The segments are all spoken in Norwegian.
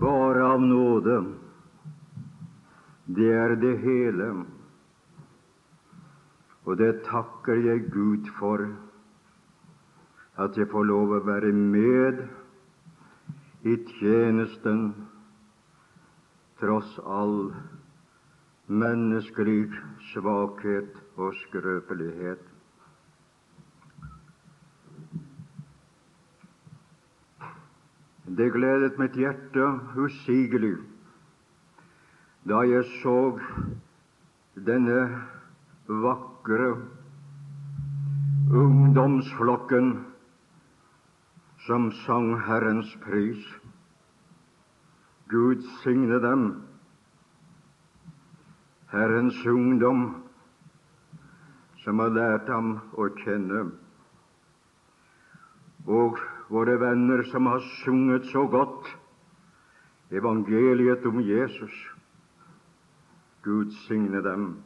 bare av nåde. Det er det hele. Og det takker jeg Gud for, at jeg får lov å være med i tjenesten tross all menneskelig svakhet og skrøpelighet. Det gledet mitt hjerte usigelig da jeg så denne vakre ungdomsflokken som sang Herrens pris. Gud signe dem, Herrens ungdom, som har lært ham å kjenne, og våre venner som har sunget så godt evangeliet om Jesus. Gud signe dem.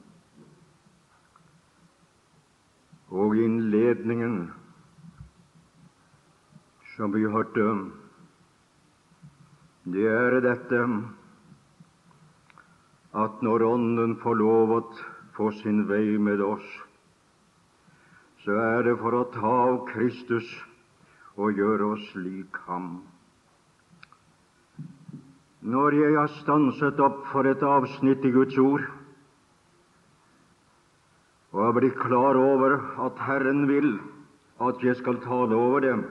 Og innledningen som vi hørte, det er dette at når Ånden får lov å få sin vei med oss, så er det for å ta av Kristus og gjøre oss lik ham. Når jeg har stanset opp for et avsnitt i Guds ord, og har blitt klar over at Herren vil at jeg skal tale over dem,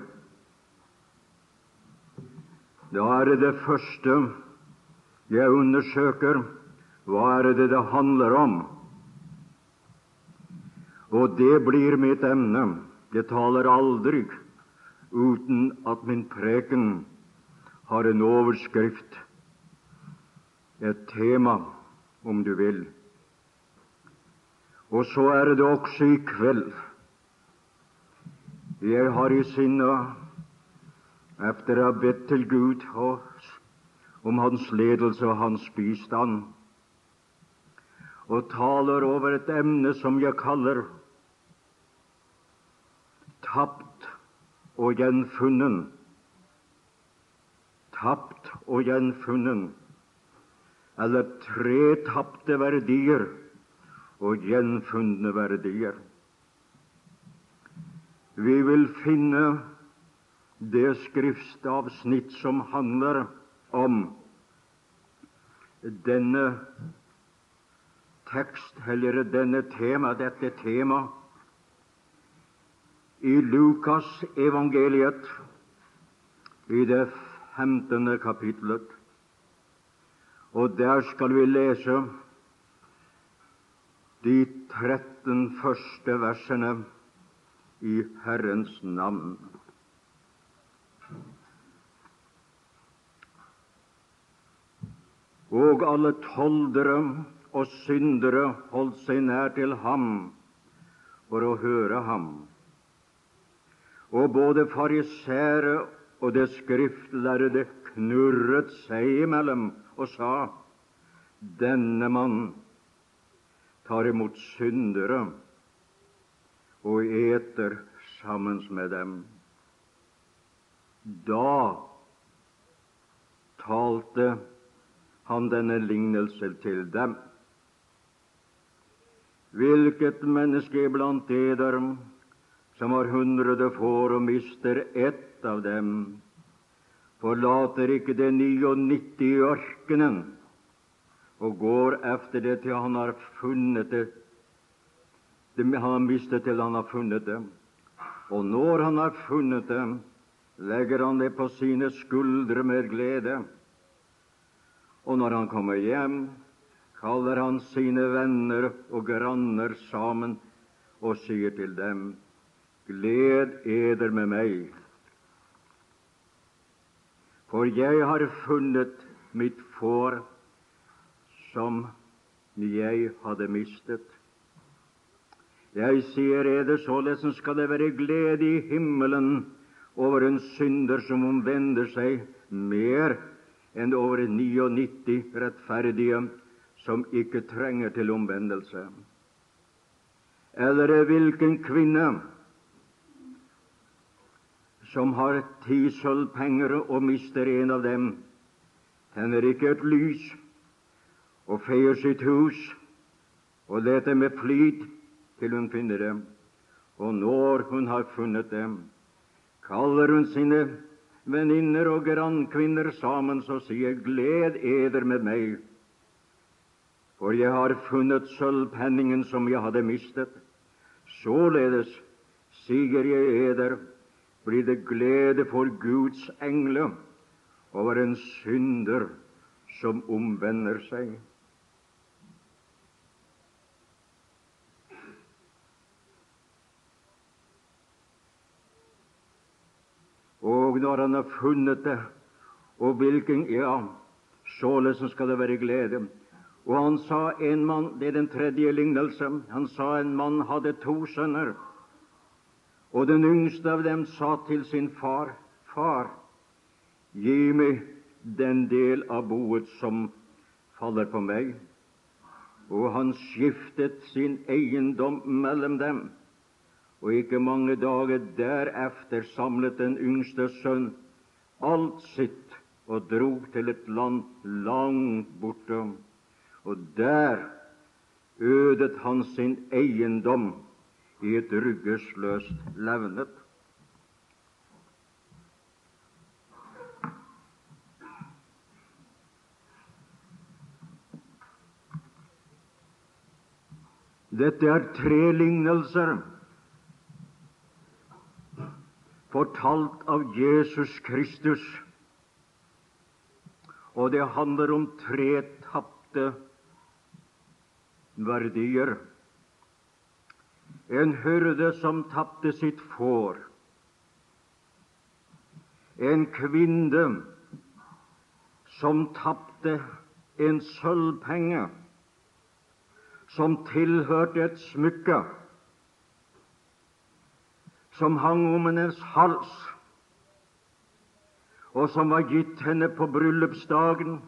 da er det det første jeg undersøker hva er det det handler om. Og det blir mitt emne. Jeg taler aldri uten at min preken har en overskrift, et tema, om du vil. Og så er det også i kveld. Jeg har i sinne, etter å ha bedt til Gud om Hans ledelse og Hans bistand, og taler over et emne som jeg kaller tapt og gjenfunnen. Tapt og gjenfunnen, eller tre tapte verdier og gjenfunne verdier. Vi vil finne det skriftstavsnitt som handler om denne tekst, eller denne tema, dette tema, i Lukas evangeliet, i det femtende kapitlet. Og der skal vi lese de 13 første versene i Herrens navn. Og alle toldere og syndere holdt seg nær til ham for å høre ham. Og både farisere og det skriftlærde knurret seg imellom og sa:" Denne mann tar imot syndere og eter sammen med dem. Da talte han denne lignelse til dem. Hvilket menneske blant eder som har hundrede får og mister ett av dem, forlater ikke det 99 i ørkenen og går efter det til han har funnet det. Han har mistet til han har funnet det. Og når han har funnet det, legger han det på sine skuldre med glede. Og når han kommer hjem, kaller han sine venner og granner sammen og sier til dem:" Gled eder med meg, for jeg har funnet mitt får som jeg hadde mistet. Jeg sier eder, således skal det være glede i himmelen over en synder som omvender seg, mer enn over 99 rettferdige som ikke trenger til omvendelse. Eller hvilken kvinne som har ti sølvpenger og mister en av dem, tenner ikke et lys og feier sitt hus og leter med flid til hun finner dem. Og når hun har funnet dem, kaller hun sine venninner og grannkvinner sammen, og sier gled eder med meg, for jeg har funnet sølvpenningen som jeg hadde mistet. Således, sier jeg eder, blir det glede for Guds engler over en synder som omvender seg. Og når han har funnet det, og hvilken Ja, således skal det være glede. Og han sa en mann Det er den tredje lignelse. Han sa en mann hadde to sønner. Og den yngste av dem sa til sin far, Far, gi meg den del av boet som faller på meg. Og han skiftet sin eiendom mellom dem. Og ikke mange dager derefter samlet den yngste sønn alt sitt og drog til et land langt borte. Og der ødet han sin eiendom i et ryggesløst levnet. Dette er tre lignelser fortalt av Jesus Kristus, og det handler om tre tapte verdier. En hyrde som tapte sitt får. En kvinne som tapte en sølvpenge som tilhørte et smykke som hang om hennes hals, og som var gitt henne på bryllupsdagen,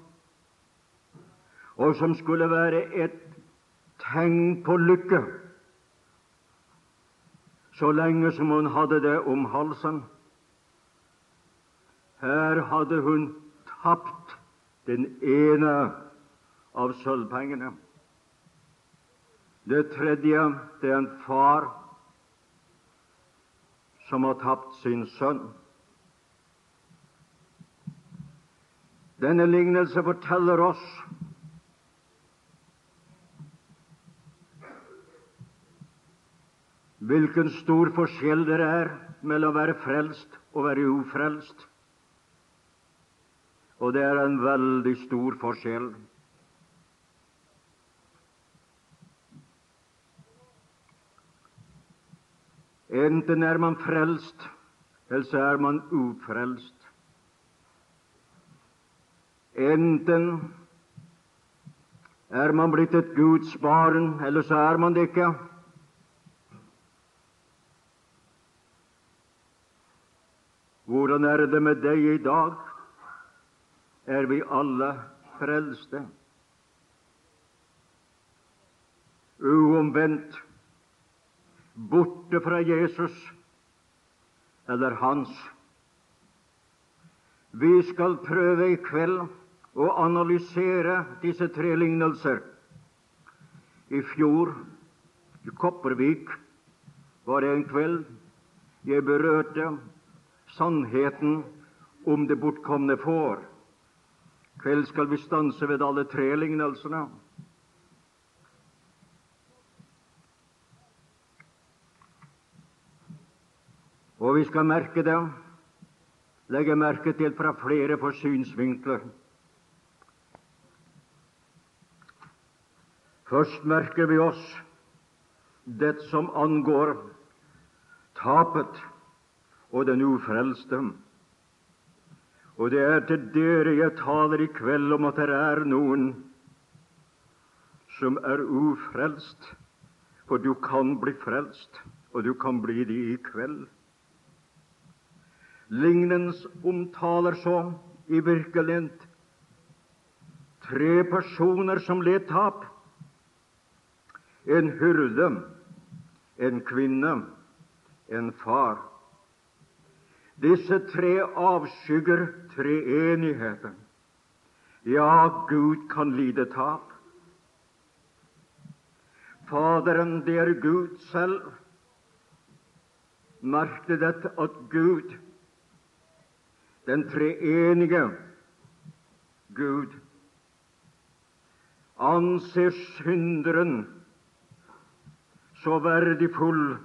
og som skulle være et tegn på lykke så lenge som hun hadde det om halsen. Her hadde hun tapt den ene av sølvpengene. Det tredje det er en far som har tapt sin sønn. Denne lignelse forteller oss hvilken stor forskjell det er mellom å være frelst og være ufrelst. Og det er en veldig stor forskjell. Enten er man frelst, eller så er man ufrelst. Enten er man blitt et Guds barn, eller så er man det ikke. Hvordan er det med deg i dag? Er vi alle frelste? Uomvendt, borte fra Jesus eller hans. Vi skal prøve i kveld å analysere disse tre lignelser. I fjor, i Kopervik, var det en kveld jeg berørte sannheten om det bortkomne får. kveld skal vi stanse ved alle tre lignelsene. Og vi skal merke det, legge merke til fra flere forsynsvinkler. Først merker vi oss det som angår tapet og den ufrelste. Og det er til dere jeg taler i kveld om at det er noen som er ufrelst, for du kan bli frelst, og du kan bli det i kveld. Lignens omtaler så i virkelighet tre personer som led tap. En hyrde, en kvinne, en far. Disse tre avskygger treenigheten. Ja, Gud kan lide tap. Faderen, det er Gud selv. Merk dette at Gud, den treenige Gud, anser synderen så verdifull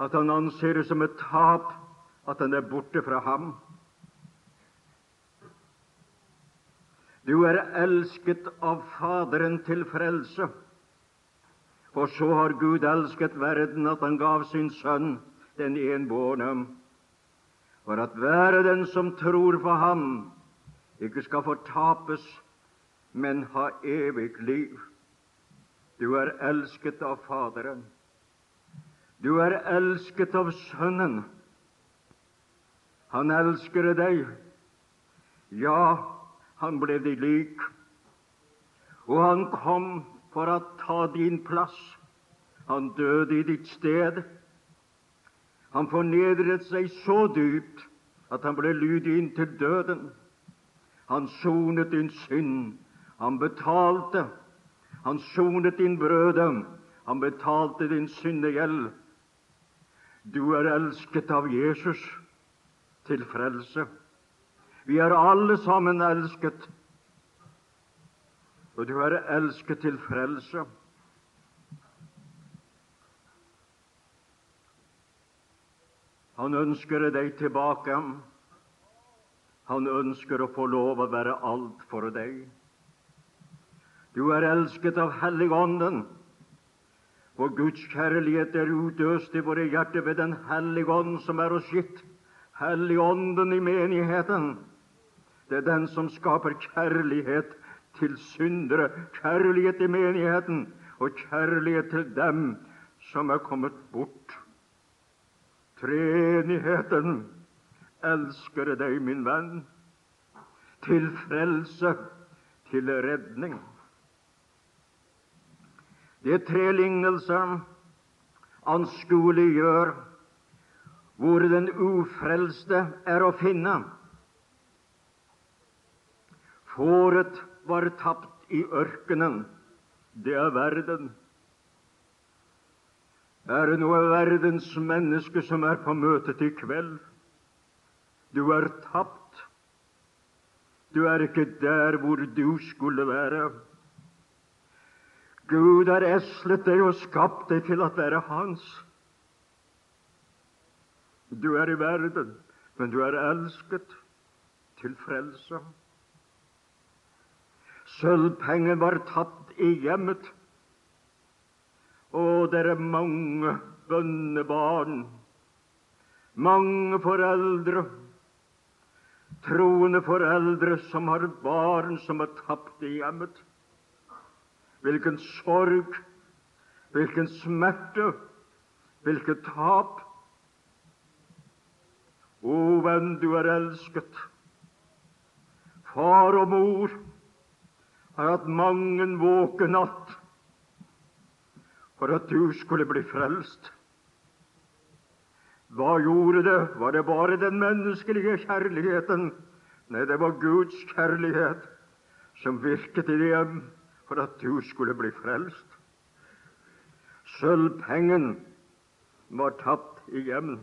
at han anser det som et tap at han er borte fra ham. Du er elsket av Faderen til frelse. For så har Gud elsket verden at han gav sin sønn, den enbårne, for at hver den som tror på ham, ikke skal fortapes, men ha evig liv. Du er elsket av Faderen. Du er elsket av Sønnen. Han elsker deg. Ja, han ble deg lik. Og han kom for å ta din plass. Han døde i ditt sted. Han fornedret seg så dypt at han ble lydig inntil døden. Han sonet din synd. Han betalte. Han sonet din brøde. Han betalte din syndegjeld. Du er elsket av Jesus til frelse. Vi er alle sammen elsket og du er elsket til frelse. Han ønsker deg tilbake. Han ønsker å få lov å være alt for deg. Du er elsket av Helligånden, for Guds kjærlighet er utøst i våre hjerter ved Den hellige ånd som er oss gitt. Helligånden i menigheten, det er den som skaper kjærlighet til syndere, kjærlighet til menigheten og kjærlighet til dem som er kommet bort. Treenigheten elsker deg, min venn, til frelse, til redning. Det er tre lignelser anskueliggjør hvor den ufrelste er å finne. Fåret var tapt i ørkenen, det er verden. Er det noe verdens menneske som er på møtet i kveld? Du er tapt. Du er ikke der hvor du skulle være. Gud har eslet deg og skapt deg til å være Hans. Du er i verden, men du er elsket til frelse. Sølvpengen var tatt i hjemmet. Og det er mange bønnebarn, mange foreldre, troende foreldre som har barn som er tapt i hjemmet. Hvilken sorg, hvilken smerte, hvilket tap. O venn, du er elsket. Far og mor har hatt mange våken natt for at du skulle bli frelst. Hva gjorde det? Var det bare den menneskelige kjærligheten? Nei, det var Guds kjærlighet som virket i dem for at du skulle bli frelst. Sølvpengen var tapt i hjemmet,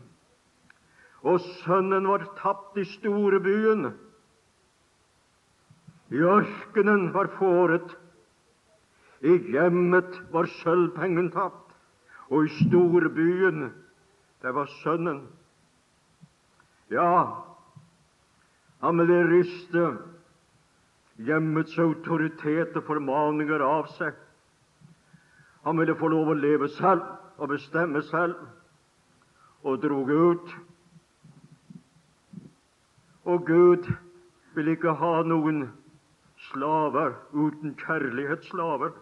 og sønnen var tapt i storbyen. I ørkenen var fåret, i hjemmet var sølvpengen tapt, og i storbyen, der var sønnen. Ja, han ville riste hjemmets autoritet og formaninger av seg. Han ville få lov å leve selv og bestemme selv, og drog ut. Og Gud vil ikke ha noen slaver uten kjærlighetsslaver.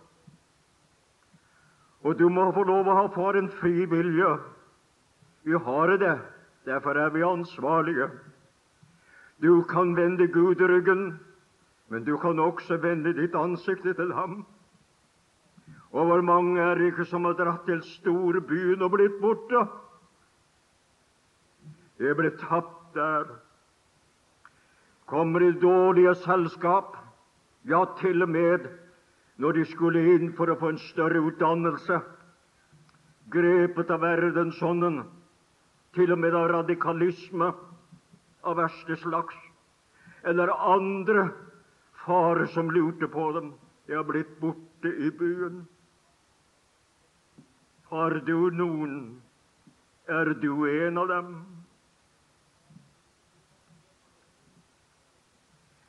Og du må få lov å ha for en fri vilje. Vi har det, derfor er vi ansvarlige. Du kan vende Gud ryggen, men du kan også vende ditt ansikt til ham. Og hvor mange er ikke som har dratt til storbyen og blitt borte? De er blitt tapt der. Kommer i dårlige selskap, ja, til og med når de skulle inn for å få en større utdannelse, grepet av verdensånden, til og med av radikalisme av verste slags, eller andre farer som lurte på dem. De har blitt borte i byen. Har du noen? Er du en av dem?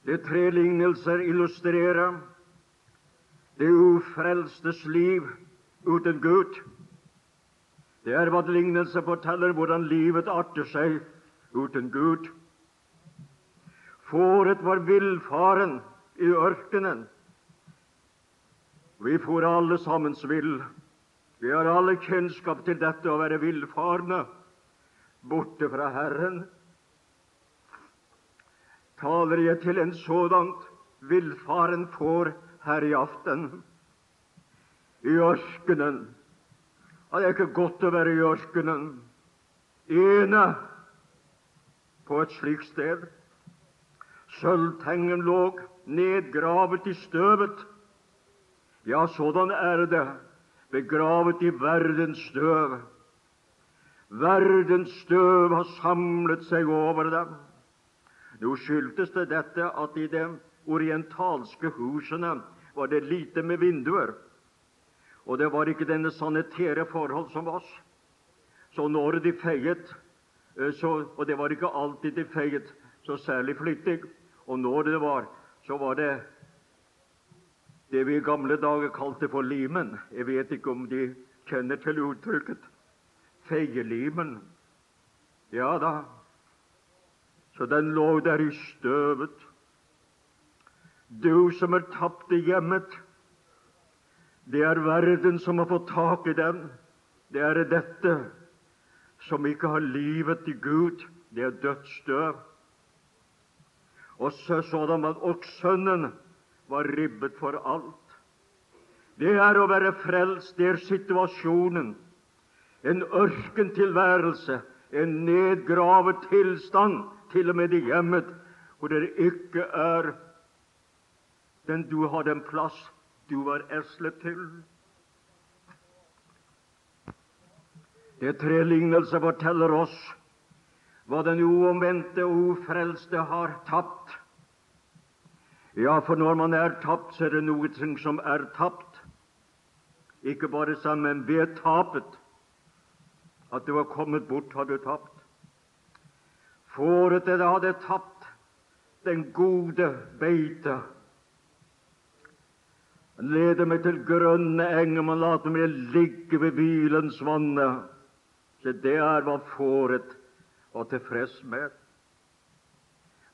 De tre lignelser illustrerer det ufrelstes liv uten Gud. Det er hva lignelser forteller hvordan livet arter seg uten Gud. Fåret var villfaren i ørkenen. Vi får alle sammens vill. Vi har alle kjennskap til dette å være villfarne, borte fra Herren taler jeg til en sådant villfaren får her i aften. I ørkenen. Det er ikke godt å være i ørkenen, ene på et slikt sted. Sølvtengen lå nedgravet i støvet. Ja, sådan er det, begravet i verdens støv. Verdens støv har samlet seg over dem. Nå skyldtes det dette at i de orientalske husene var det lite med vinduer, og det var ikke denne sanitære forhold som oss. Så når de feiet, eh, så, og det var ikke alltid de feiet så særlig flittig, og når det var, så var det det vi i gamle dager kalte for limen. Jeg vet ikke om de kjenner til uttrykket feielimen. Ja da, så den lå der i støvet. Du som er tapt i hjemmet, det er verden som har fått tak i den. Det er dette som ikke har livet i Gud. Det er dødsstøv. Og så så de at og Sønnen var ribbet for alt. Det er å være frelst, det er situasjonen. En ørkentilværelse, en nedgravet tilstand til og med i hjemmet hvor det ikke er den du har den plass du var eslet til. Det tre lignelser forteller oss hva den uomvendte og ufrelste har tapt. Ja, for når man er tapt, så er det noe som er tapt. Ikke bare sammen ved tapet. At du har kommet bort, har du tapt. Fåret det hadde tapt den gode beite. Lede meg til grønne enger, men la meg ligge ved hvilens vanne. Så det er hva fåret var tilfreds med.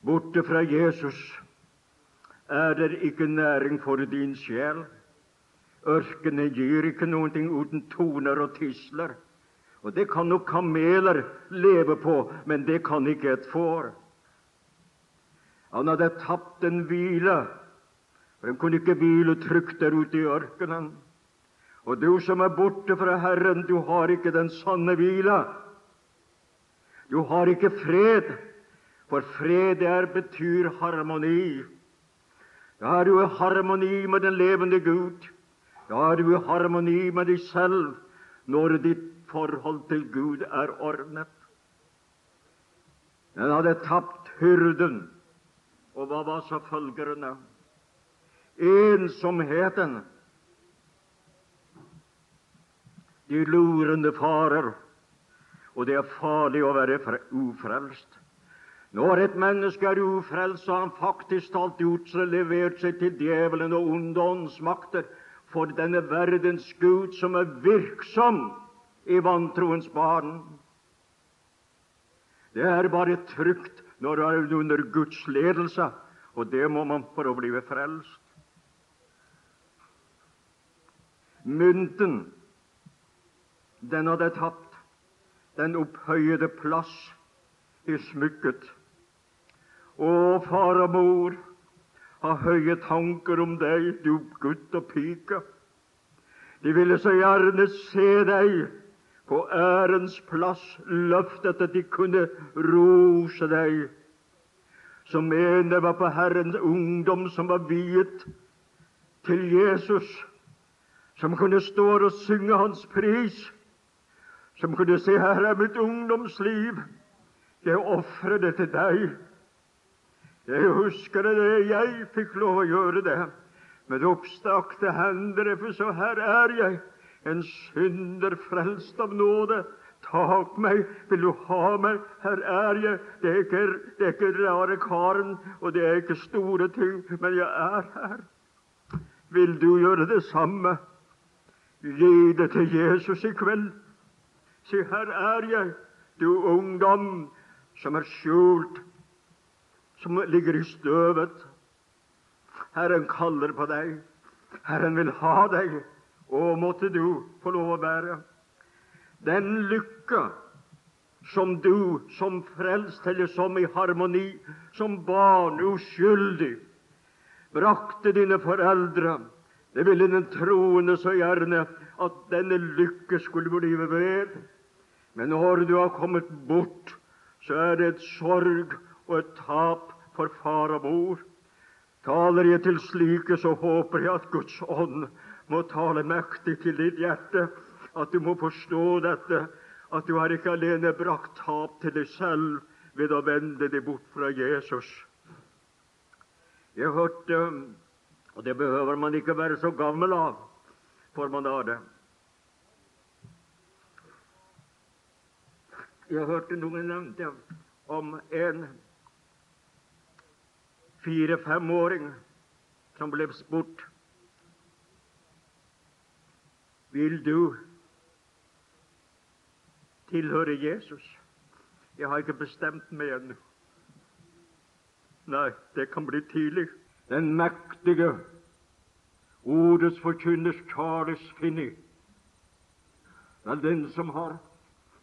Borte fra Jesus er det ikke næring for din sjel. Ørkenen gir ikke noen ting uten toner og tisler. Og Det kan nok kameler leve på, men det kan ikke et får. Han hadde tapt en hvile, for han kunne ikke hvile trygt der ute i ørkenen. Og du som er borte fra Herren, du har ikke den sanne hvile. Du har ikke fred, for fred der betyr harmoni. Da er du i harmoni med den levende Gud. Da er du i harmoni med deg selv når ditt forhold til Gud er ordnet. Den hadde tapt hyrden, og hva var så følgerne? Ensomheten, de lurende farer, og det er farlig å være ufrelst. Når et menneske er ufrelst, har han faktisk talt utlevert seg til djevelen og onde åndsmakter for denne verdens Gud, som er virksom i vantroens barn. Det er bare trygt når du er under Guds ledelse, og det må man for å bli frelst. Mynten, den hadde tapt den opphøyede plass i smykket. Å, far og mor, har høye tanker om deg, du gutt og pike. De ville så gjerne se deg på ærens plass løftet at de kunne rose deg. som ene var på Herrens ungdom, som var viet til Jesus, som kunne stå og synge hans pris, som kunne si 'Her er mitt ungdomsliv', jeg ofrer det til deg. Jeg husker det, jeg fikk lov å gjøre det med oppstakte hender, for så her er jeg, en synder frelst av nåde. Tak meg, vil du ha meg? Her er jeg. Det er ikke, det er ikke rare karen, og det er ikke store ting, men jeg er her. Vil du gjøre det samme? Gi det til Jesus i kveld. Si, her er jeg, du ungdom som er skjult, som ligger i støvet. Herren kaller på deg. Herren vil ha deg. Å, måtte du få lov å bære. den lykke som du som frelst, eller som i harmoni, som barn, uskyldig, brakte dine foreldre. Det ville den troende så gjerne at denne lykke skulle bli ved. Men når du har kommet bort, så er det et sorg og et tap for far og mor. Taler jeg til slike, så håper jeg at Guds ånd må tale mektig til ditt hjerte, at du må forstå dette, at du har ikke alene brakt tap til deg selv ved å vende deg bort fra Jesus. Jeg hørte, og det behøver man ikke være så gammel av, for man har det Jeg hørte noen nevnte om en fire-femåring som ble spurt Vil du tilhøre Jesus? Jeg har ikke bestemt meg ennå. Nei, det kan bli tidlig. Den mektige ordets forkynner Charles Finney er den som har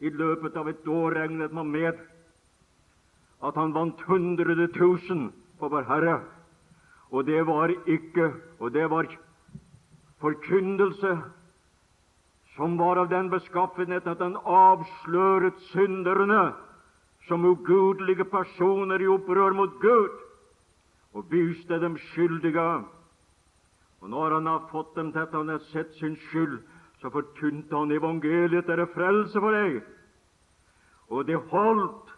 i løpet av et år regnet man med at han vant hundre tusen på Vår Herre. Og det var ikke Og det var forkynnelse som var av den beskaffenhet at han avsløret synderne som ugudelige personer i opprør mot Gud, og viste dem skyldige. Og når han har fått dem til at han har sett sin skyld, så forkynte han evangeliet, det er frelse for deg. Og det holdt.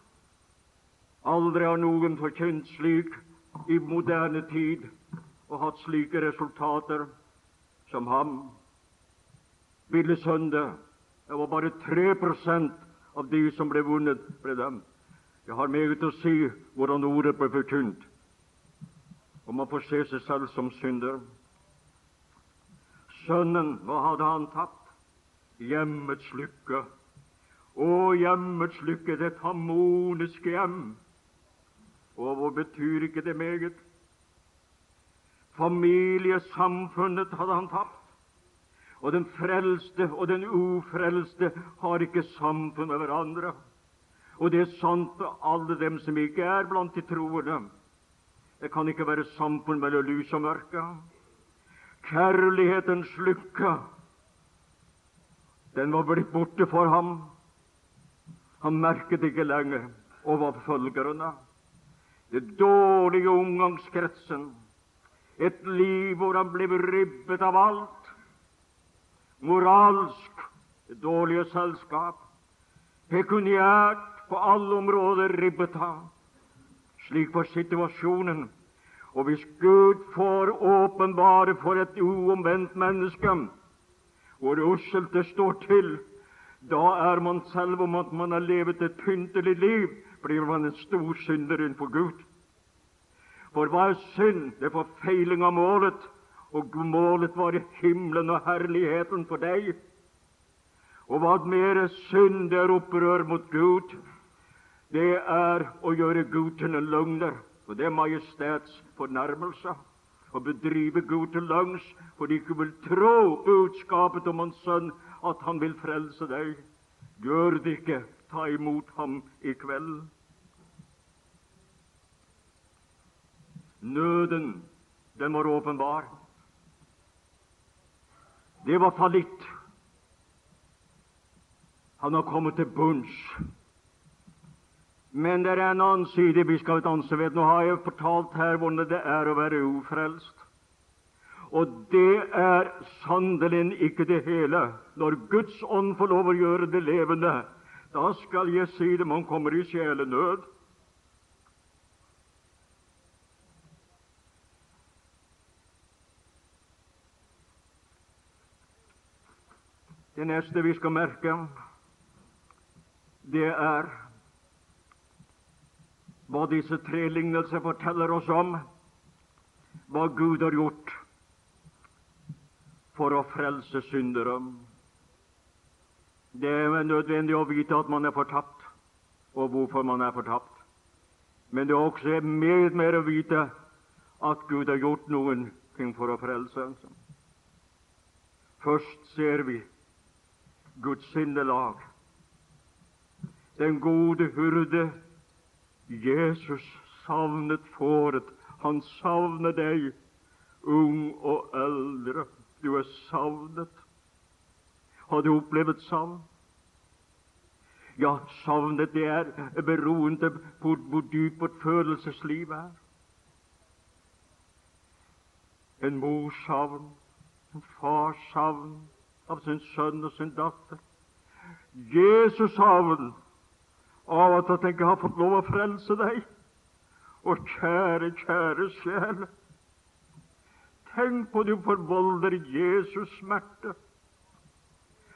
Aldri har noen forkynt slik i moderne tid og hatt slike resultater som ham. Ville Søndag, det var bare 3% av de som ble vunnet, ble dem. Jeg har meget å si hvordan ordet ble forkynt, og man får se seg selv som synder. Sønnen, hva hadde han tapt? Hjemmets lykke. Å, hjemmets lykke, det harmoniske hjem. Og hva betyr ikke det meget? Familiesamfunnet hadde han tapt. Og den frelste og den ufrelste har ikke samfunn med hverandre. Og det er sant for alle dem som ikke er blant de troende. Det kan ikke være samfunn mellom lys og mørke kjærlighetens lykke, den var blitt borte for ham. Han merket ikke lenger over følgerne. Det dårlige omgangskretsen, et liv hvor han ble ribbet av alt. Moralsk det dårlige selskap, pekuniært på alle områder ribbet han. Slik var situasjonen og hvis Gud får åpenbare for et uomvendt menneske hvor usselt det står til, da er man selv om at man har levet et pyntelig liv, blir man en stor synder innenfor Gud. For hva er synd? Det er forfeiling av målet, og målet var himmelen og herligheten for deg. Og hva mer er synd? Er opprør mot Gud. Det er å gjøre Gud til en løgner. For det er majestets fornærmelse å bedrive Gud til langs, for de ikke vil tro budskapet om Hans Sønn, at Han vil frelse deg. Gjør det ikke, ta imot Ham i kveld. Nøden, den var åpenbar. Det var fallitt. Han har kommet til bunns Men det er en annen side vi skal danse ved. Nå har jeg fortalt her hvordan det er å være ufrelst. Og det er sannelig ikke det hele. Når Guds ånd får lov å gjøre det levende, da skal jeg si det, man kommer i sjelenød. Det neste vi skal merke, det er hva disse tre lignelser forteller oss om hva Gud har gjort for å frelse syndere. Det er nødvendig å vite at man er fortapt, og hvorfor man er fortapt. Men det er også mer mer å vite at Gud har gjort noen ting for å frelse. Først ser vi Guds sinnelag. Den gode hurde, Jesus savnet fåret. Han savner deg, ung og eldre. Du er savnet. Har du opplevd savn? Ja, savnet det er beroende på hvor dypt vårt følelsesliv er. En mors savn, en fars savn av sin sønn og sin datter. Jesus savn av at jeg ikke har fått lov å frelse deg. Og kjære, kjære sjel, tenk på du forvolder Jesus smerte.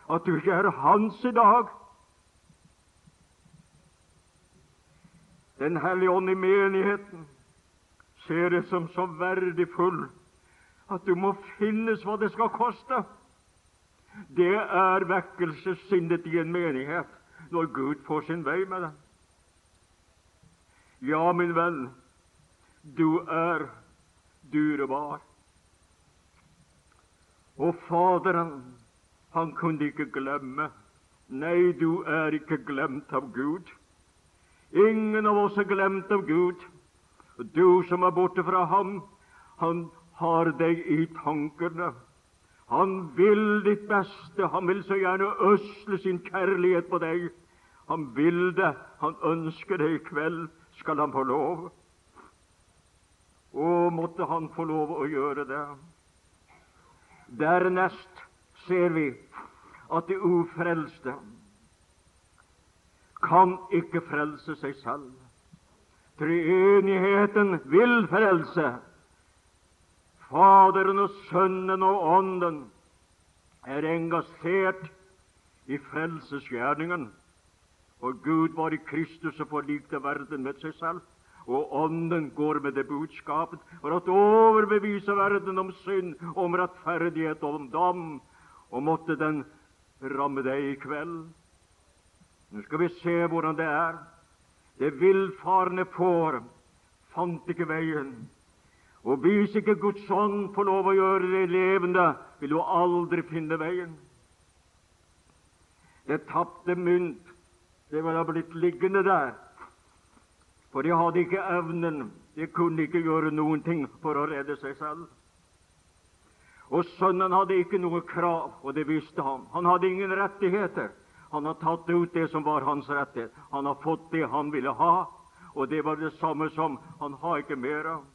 At du ikke er hans i dag. Den hellige ånd i menigheten ser det som så verdifull at du må finnes hva det skal koste. Det er vekkelsessinnet i en menighet når Gud får sin vei med den. Ja, min venn, du er dyrebar. Og Faderen, han kunne ikke glemme. Nei, du er ikke glemt av Gud. Ingen av oss er glemt av Gud. Du som er borte fra ham, han har deg i tankene. Han vil ditt beste. Han vil så gjerne øsle sin kjærlighet på deg. Han vil det. Han ønsker det i kveld. Skal han få lov? Å, måtte han få lov å gjøre det. Dernest ser vi at de ufrelste kan ikke frelse seg selv. Treenigheten vil frelse. Faderen og Sønnen og Ånden er engasjert i frelsesgjerningen. Og Gud var i Kristus og forlikte verden med seg selv. Og Ånden går med det budskapet for å overbevise verden om synd, om rettferdighet og om dom. Og måtte den ramme deg i kveld. Nå skal vi se hvordan det er. Det villfarne får fant ikke veien og hvis ikke Guds ånd får lov å gjøre det levende, vil du aldri finne veien. Det tapte mynt, det ville ha blitt liggende der, for de hadde ikke evnen, de kunne ikke gjøre noen ting for å redde seg selv. Og sønnen hadde ikke noe krav, og det visste han. Han hadde ingen rettigheter. Han har tatt ut det som var hans rettighet. Han har fått det han ville ha, og det var det samme som han har ikke mer av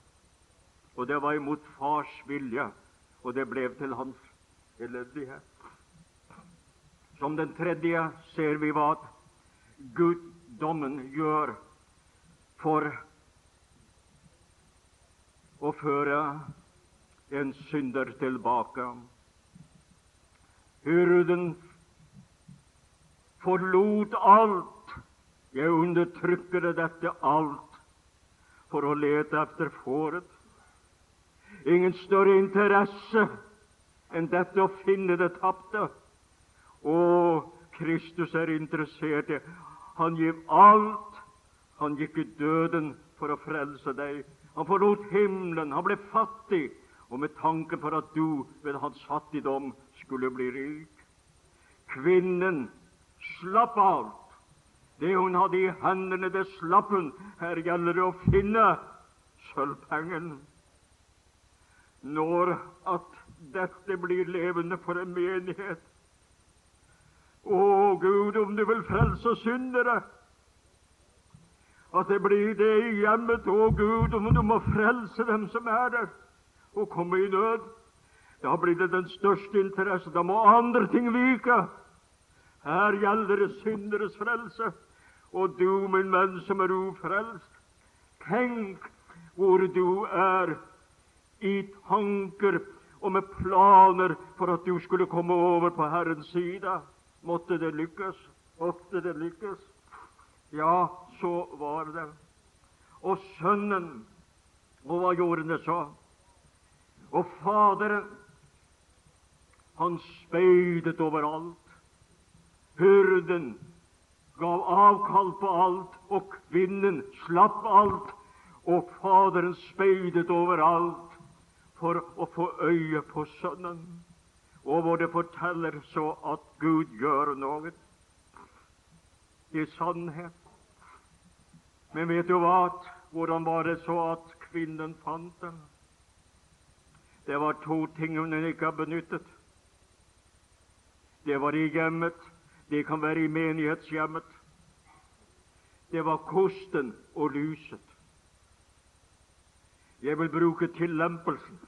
og det var imot fars vilje, og det ble til hans elendighet. Som den tredje ser vi hva guddommen gjør for å føre en synder tilbake. Hyrden forlot alt. Jeg undertrykker dette alt for å lete etter fåret ingen større interesse enn dette å finne det tapte. Å, Kristus er interessert Han gir alt. Han gikk i døden for å frelse deg. Han forlot himmelen. Han ble fattig. Og med tanke for at du ved hans fattigdom skulle bli rik. Kvinnen slapp alt. Det hun hadde i hendene, det slapp hun. Her gjelder det å finne sølvpengen når at dette blir levende for en menighet. Å Gud, om du vil frelse syndere! at det blir det i hjemmet, å Gud, om du må frelse dem som er der, og komme i nød. Da blir det den største interesse. Da må andre ting vike. Her gjelder det synderes frelse. Og du, min venn som er ufrelst, tenk hvor du er i tanker og med planer for at du skulle komme over på Herrens side. Måtte det lykkes. Måtte det lykkes. Ja, så var det. Og sønnen, og hva gjorde han så? Og Faderen, han speidet overalt. Hyrden gav avkall på alt, og kvinnen slapp alt, og Faderen speidet overalt for å få øye på Sønnen, og hvor det forteller så at Gud gjør noe. Er sannhet. Men vet du hva? Hvordan var det så at kvinnen fant den? Det var to ting hun ikke har benyttet. Det var i hjemmet. Det kan være i menighetshjemmet. Det var kosten og lyset. Jeg vil bruke tillempelsen.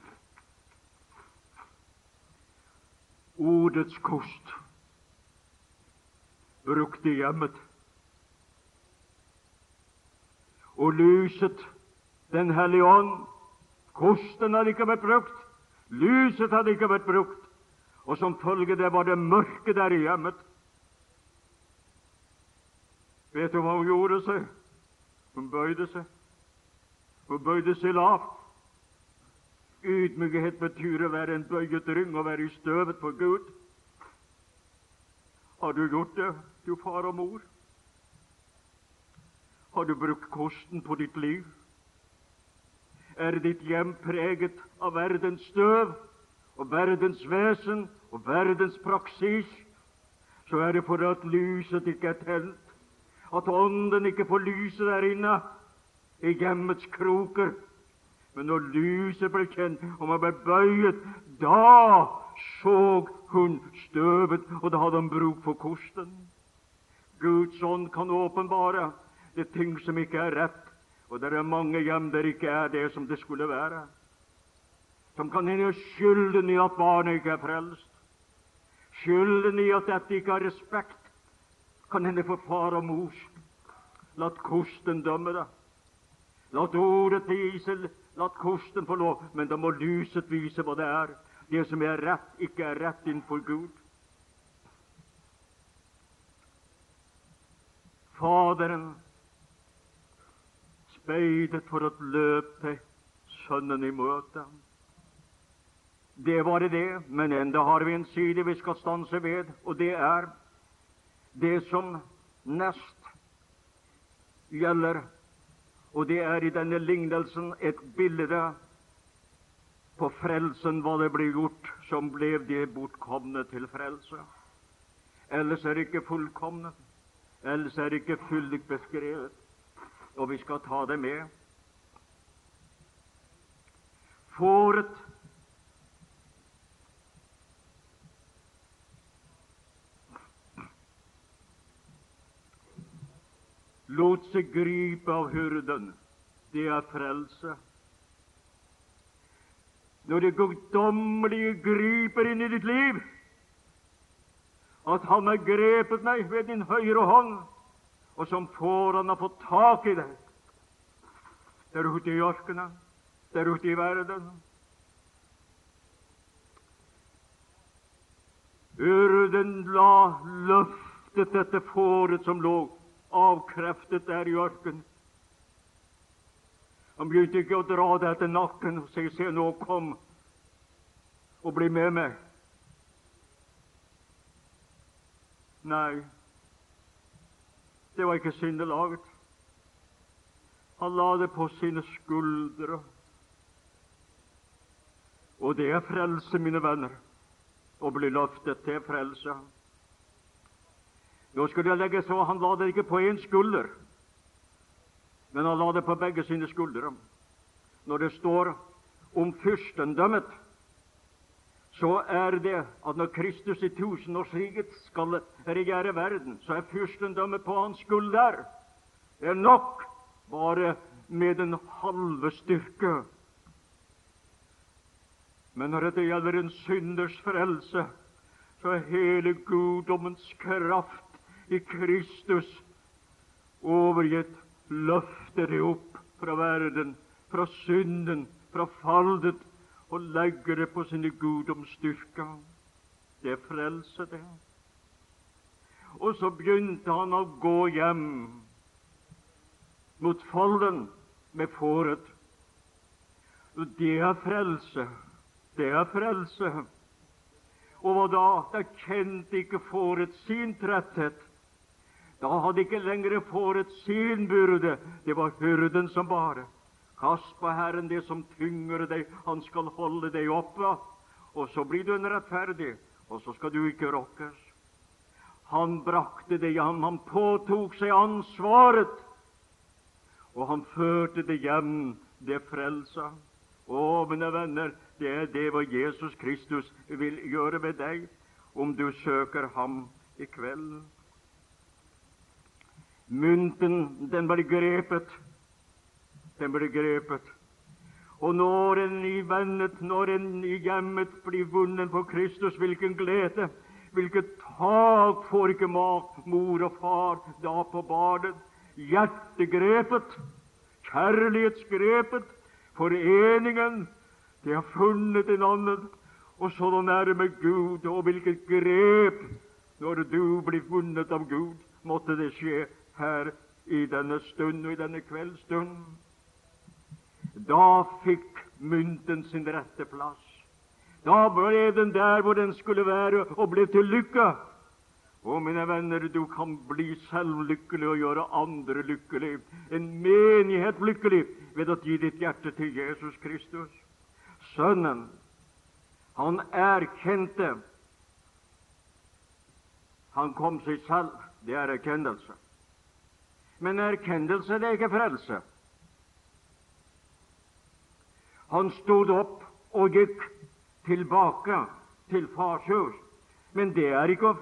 Ordets kost brukt i hjemmet. Og lyset, Den hellige ånd, kosten hadde ikke vært brukt, lyset hadde ikke vært brukt, og som følge det var det mørke der i hjemmet. Vet du hva hun gjorde seg? Hun bøyde seg. Hun bøyde seg lavt. Ydmykhet betyr å være en bøyet ryng og være i støvet for Gud. Har du gjort det, du far og mor? Har du brukt kosten på ditt liv? Er ditt hjem preget av verdens støv og verdens vesen og verdens praksis, så er det for at lyset ikke er tent, at Ånden ikke får lyset der inne, i hjemmets kroker. Men når lyset ble kjent og man ble bøyet, da så hun støvet, og da hadde hun bruk for kosten. Guds ånd kan åpenbare det ting som ikke er rett, og det er mange hjem der ikke er det som det skulle være. Som kan hende skylden i at barnet ikke er frelst, skylden i at dette ikke har respekt, kan hende for far og mors. La kosten dømme det. La ordet vise, la kosten få lov, men da må lyset vise hva det er. Det som er rett, ikke er rett innenfor Gud. Faderen speidet for å løpe Sønnen i møte. Det var det, men enda har vi en side vi skal stanse ved, og det er det som nest gjelder og det er i denne lignelsen et bilde på frelsen, hva det ble gjort som ble det bortkomne til frelse. Ellers er det ikke fullkomne. Ellers er det ikke fullt beskrevet. Og vi skal ta det med. Fåret lot seg gripe av hyrden. Det er frelse. Når det guddommelige griper inn i ditt liv, at Han har grepet meg ved din høyre hånd, og som får Han har fått tak i deg der ute i ørkenen, der ute i verden. Urden la løftet dette fåret som lå avkreftet der i ørkenen. Han begynte ikke å dra det etter nakken og si 'Se, nå, kom og bli med meg'. Nei, det var ikke syndelaget. Han la det på sine skuldre. Og det er frelse, mine venner, å bli løftet til frelse. Nå skulle jeg legge så Han la det ikke på én skulder, men han la det på begge sine skuldre. Når det står om fyrstendømmet, så er det at når Kristus i tusenårsriket skal regjere verden, så er fyrstendømmet på hans skulder. Det er nok bare med den halve styrke. Men når det gjelder en synders frelse, så er hele guddommens kraft i Kristus overgitt. Løfter det opp fra verden, fra synden, fra fallet, og legger det på sine guddomsstyrker. Det er frelse, det. Og så begynte han å gå hjem mot folden med fåret. Det er frelse. Det er frelse. Og hva da? Da kjente ikke fåret sin tretthet. Da hadde ikke lenger fåret sin byrde. Det var hyrden som bare. Kast på Herren det som tynger deg, han skal holde deg oppe. Og så blir du en rettferdig, og så skal du ikke rokkes. Han brakte det hjem, han påtok seg ansvaret, og han førte det hjem, det frelsa. Å, mine venner, det er det hva Jesus Kristus vil gjøre med deg om du søker ham i kveld. Mynten, den ble grepet. Den ble grepet. Og når en i vennet, når en i hjemmet blir vunnet på Kristus, hvilken glede! Hvilket tak får ikke mor og far da på barnet? Hjertegrepet, kjærlighetsgrepet, foreningen, de har funnet en annen, og så nærme Gud. Og hvilket grep når du blir vunnet av Gud, måtte det skje her i denne stund og i denne kveldsstund. Da fikk mynten sin rette plass. Da ble den der hvor den skulle være, og ble til lykke. Og mine venner, du kan bli selv lykkelig og gjøre andre lykkelig, en menighet lykkelig, ved å gi ditt hjerte til Jesus Kristus. Sønnen, han erkjente Han kom seg selv. Det er erkjennelse. Men erkjennelse, det er ikke frelse. Han stod opp og gikk tilbake til fars hus. Men det er ikke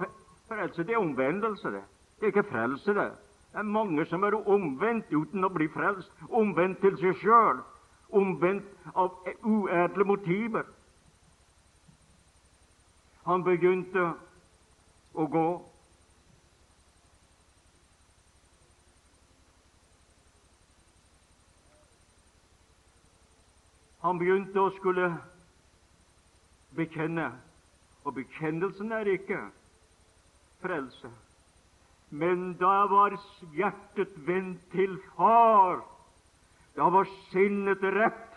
frelse, det er omvendelse. Det Det er ikke frelse, det. Det er mange som er omvendt uten å bli frelst. Omvendt til seg sjøl. Omvendt av uedle motiver. Han begynte å gå. Han begynte å skulle bekjenne. Og bekjennelsen er ikke frelse. Men da var hjertet vendt til Far. Da var sinnet rett.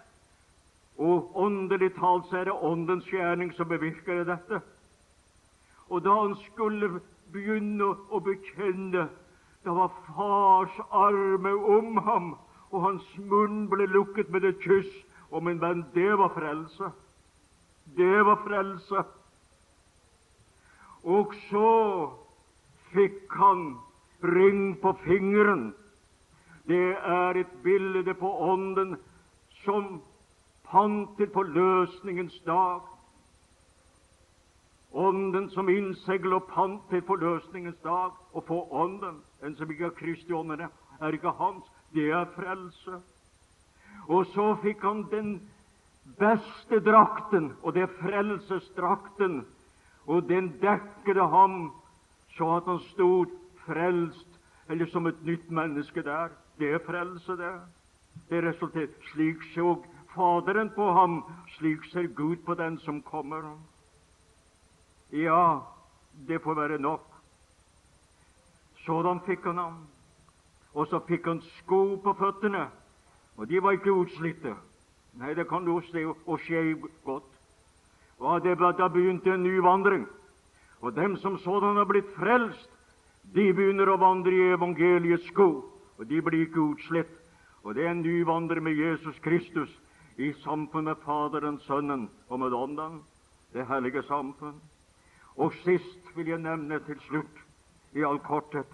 Og åndelig talt er det Åndens gjerning som bevirker dette. Og da han skulle begynne å bekjenne, da var Fars arme om ham, og hans munn ble lukket med et kyss. Og min venn, det var frelse. Det var frelse. Og så fikk han ring på fingeren. Det er et bilde på Ånden som pant til forløsningens dag. Ånden som innsegl og pant til forløsningens dag. Å få Ånden, den som ikke har Kristi ånden, er ikke hans. Det er frelse. Og så fikk han den beste drakten, og det er frelsesdrakten. Og den dekkede ham så at han stod frelst, eller som et nytt menneske der. Det er frelse, det. Det resulterer Slik så Faderen på ham, slik ser Gud på den som kommer. Ja, det får være nok. Sådan fikk han ham. Og så fikk han sko på føttene, og de var ikke utslitte. Nei, det kan du se og skje godt. Og det, Da begynte en ny vandring. Og dem som sådan har blitt frelst, de begynner å vandre i evangeliets sko, og de blir ikke utslitt. Og det er en ny vandring med Jesus Kristus i samfunn med Faderen, Sønnen og med Ånden, det hellige samfunn. Og sist vil jeg nevne til slutt, i all korthet,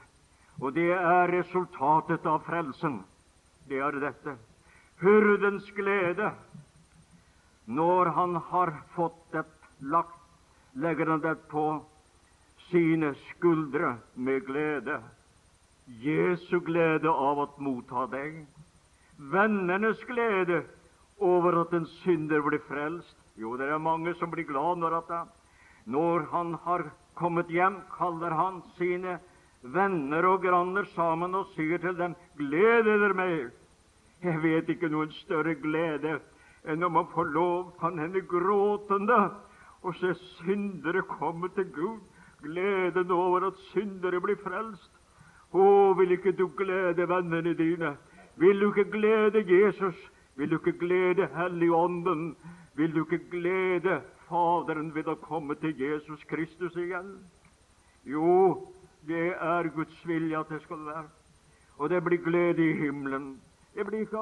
og det er resultatet av frelsen. Det er dette hyrdens glede når han har fått det lagt, legger han det på sine skuldre med glede. Jesu glede av å motta deg. vennenes glede over at en synder blir frelst. Jo, det er mange som blir glad når, at, når han har kommet hjem, kaller han sine venner og granner sammen og sier til dem, gled dere med. Jeg vet ikke noen større glede enn om man får lov, kan hende gråtende, å se syndere komme til Gud. Gleden over at syndere blir frelst. Å, vil ikke du glede vennene dine? Vil du ikke glede Jesus? Vil du ikke glede Helligånden? Vil du ikke glede Faderen ved å komme til Jesus Kristus igjen? Jo, det er Guds vilje at det skal være. Og det blir glede i himmelen. Det blir ikke